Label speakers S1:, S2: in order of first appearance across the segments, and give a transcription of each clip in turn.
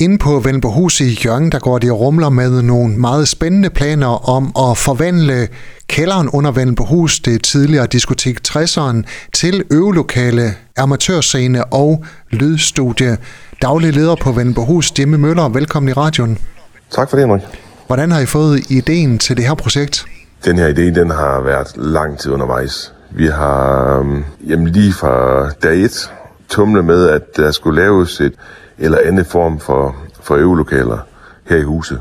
S1: Inde på Vellenborghus i Jørgen, der går de rumler med nogle meget spændende planer om at forvandle kælderen under Vellenborghus, det tidligere diskotek 60'eren, til øvelokale, amatørscene og lydstudie. Daglig leder på Vellenborghus, Jimmy Møller, velkommen i radioen.
S2: Tak for det, Henrik.
S1: Hvordan har I fået ideen til det her projekt?
S2: Den her idé, den har været lang tid undervejs. Vi har øhm, jamen lige fra dag et tumlet med, at der skulle laves et eller anden form for, for øvelokaler her i huset.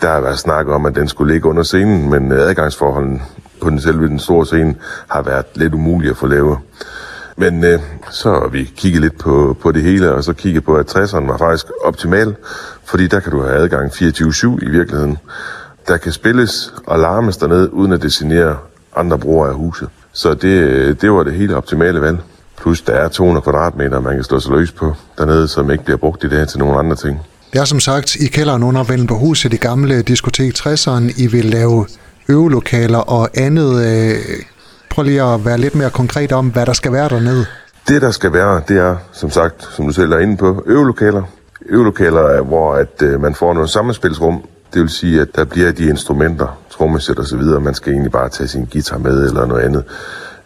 S2: Der har været snak om, at den skulle ligge under scenen, men adgangsforholdene på den selve den store scene har været lidt umulige at få lavet. Men øh, så har vi kigget lidt på, på det hele, og så kigget på, at 60'eren var faktisk optimal, fordi der kan du have adgang 24-7 i virkeligheden. Der kan spilles og larmes dernede, uden at det generer andre brugere af huset. Så det, øh, det var det helt optimale valg. Plus der er 200 kvadratmeter, man kan slå sig løs på dernede, som ikke bliver brugt i dag til nogle andre ting.
S1: Det er som sagt i kælderen under Vellenborghus i det gamle diskotek 60'eren. I vil lave øvelokaler og andet. Øh, prøv lige at være lidt mere konkret om, hvad der skal være dernede.
S2: Det, der skal være, det er, som sagt, som du selv er inde på, øvelokaler. Øvelokaler er, hvor at, øh, man får noget sammenspilsrum. Det vil sige, at der bliver de instrumenter, trommesæt og så videre. Man skal egentlig bare tage sin guitar med eller noget andet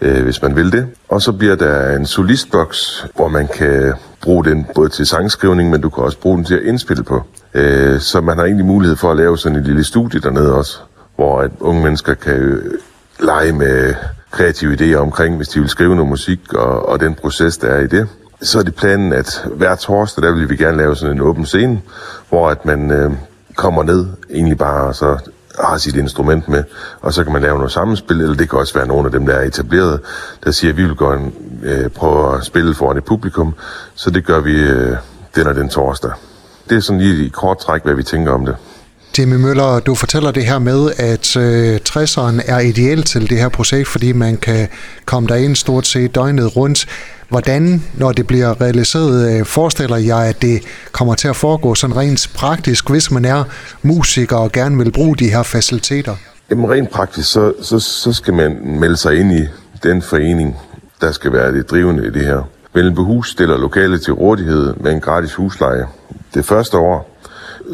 S2: øh, hvis man vil det. Og så bliver der en solistboks, hvor man kan bruge den både til sangskrivning, men du kan også bruge den til at indspille på. Øh, så man har egentlig mulighed for at lave sådan et lille studie dernede også, hvor at unge mennesker kan øh, lege med kreative idéer omkring, hvis de vil skrive noget musik, og, og den proces, der er i det. Så er det planen, at hver torsdag, der vil vi gerne lave sådan en åben scene, hvor at man øh, kommer ned, egentlig bare og så har sit instrument med, og så kan man lave noget sammenspil, eller det kan også være nogle af dem, der er etableret, der siger, at vi vil gerne øh, prøve at spille foran et publikum, så det gør vi øh, den og den torsdag. Det er sådan lige i kort træk, hvad vi tænker om det.
S1: Jimmy Møller, du fortæller det her med, at øh, 60'eren er ideel til det her projekt, fordi man kan komme derind stort set døgnet rundt. Hvordan, når det bliver realiseret, øh, forestiller jeg, at det kommer til at foregå sådan rent praktisk, hvis man er musiker og gerne vil bruge de her faciliteter?
S2: Jamen rent praktisk, så, så, så skal man melde sig ind i den forening, der skal være det drivende i det her. Vellenbehus stiller lokale til rådighed med en gratis husleje det første år,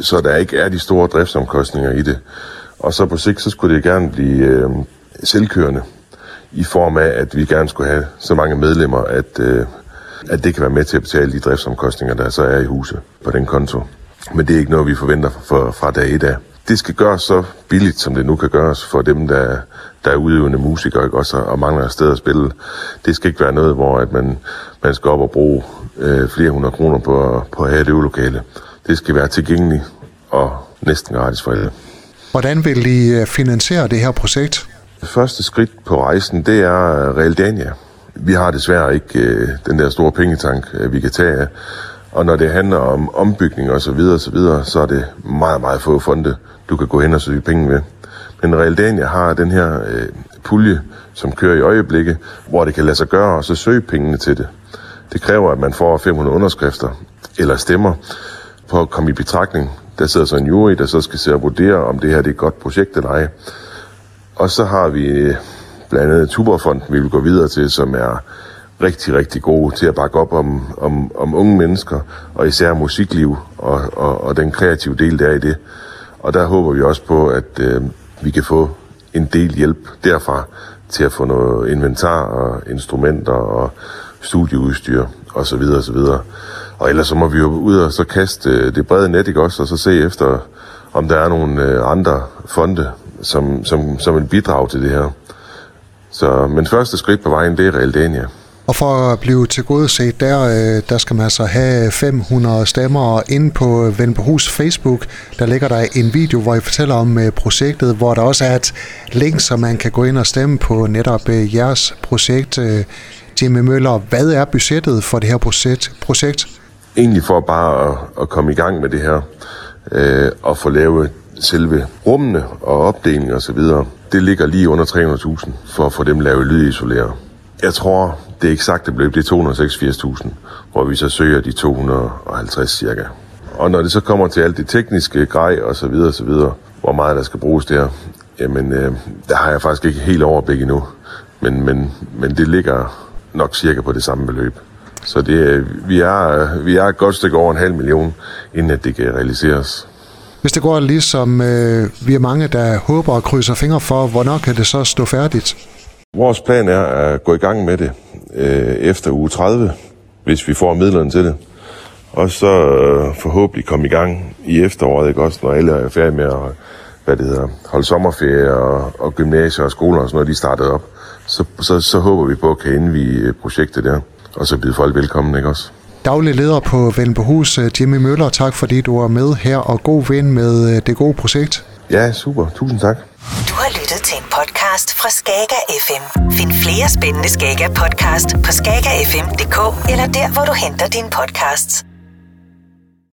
S2: så der ikke er de store driftsomkostninger i det. Og så på sigt, så skulle det gerne blive øh, selvkørende i form af, at vi gerne skulle have så mange medlemmer, at, øh, at det kan være med til at betale de driftsomkostninger, der så er i huset på den konto. Men det er ikke noget, vi forventer fra, fra dag 1 af. Det skal gøres så billigt, som det nu kan gøres for dem, der, der er udøvende musikere ikke? Også, og mangler et sted at spille. Det skal ikke være noget, hvor at man, man skal op og bruge øh, flere hundrede kroner på, på at have et øvelokale. Det skal være tilgængeligt og næsten gratis for alle.
S1: Hvordan vil I øh, finansiere det her projekt?
S2: Det første skridt på rejsen, det er øh, Realdania. Vi har desværre ikke øh, den der store pengetank, øh, vi kan tage af. Og når det handler om ombygning og så videre, så videre, så er det meget, meget få fonde, du kan gå hen og søge penge med. Men Realdania har den her øh, pulje, som kører i øjeblikket, hvor det kan lade sig gøre, og så søge pengene til det. Det kræver, at man får 500 underskrifter eller stemmer på at komme i betragtning. Der sidder så en jury, der så skal se og vurdere, om det her det er et godt projekt eller ej. Og så har vi øh, blandt andet Tuberfonden, vi vil gå videre til, som er rigtig, rigtig gode til at bakke op om, om, om unge mennesker, og især musikliv og, og, og den kreative del der i det. Og der håber vi også på, at øh, vi kan få en del hjælp derfra til at få noget inventar og instrumenter og studieudstyr og så videre og så videre. Og ellers så må vi jo ud og så kaste øh, det brede net, ikke også, og så se efter, om der er nogle øh, andre fonde, som, som, som vil bidrage til det her. Så, men første skridt på vejen, det er Realdania.
S1: Og for at blive til gode set der, øh, der skal man altså have 500 stemmer inde på Vendborghus Facebook. Der ligger der en video, hvor I fortæller om øh, projektet, hvor der også er et link, så man kan gå ind og stemme på netop øh, jeres projekt. Jimmy Møller, hvad er budgettet for det her projekt?
S2: Egentlig for bare at, at komme i gang med det her, øh, og få lavet selve rummene og opdeling og så videre, det ligger lige under 300.000 for at få dem lavet lydisoleret. Jeg tror, det eksakte beløb det er 286.000, hvor vi så søger de 250 cirka. Og når det så kommer til alt det tekniske grej og så videre, så videre, hvor meget der skal bruges der, jamen øh, der har jeg faktisk ikke helt overblik endnu. Men, men, men det ligger nok cirka på det samme beløb. Så det, øh, vi, er, øh, vi er et godt stykke over en halv million, inden at det kan realiseres.
S1: Hvis det går ligesom øh, vi er mange, der håber og krydser fingre for, hvornår kan det så stå færdigt?
S2: Vores plan er at gå i gang med det øh, efter uge 30, hvis vi får midlerne til det. Og så øh, forhåbentlig komme i gang i efteråret, ikke også, når alle er færdige med at hvad det hedder, holde sommerferie og, og gymnasier og skoler og sådan noget, de startede op. Så, så, så håber vi på at kan indvige øh, projektet der, og så byde folk velkommen, ikke også?
S1: Daglig leder på Vendelbohus, Jimmy Møller, tak fordi du er med her, og god ven med øh, det gode projekt.
S2: Ja, super. Tusind tak.
S3: Du har lyttet til en podcast fra Skager FM. Find flere spændende Skager podcast på skagerfm.dk eller der, hvor du henter dine podcasts.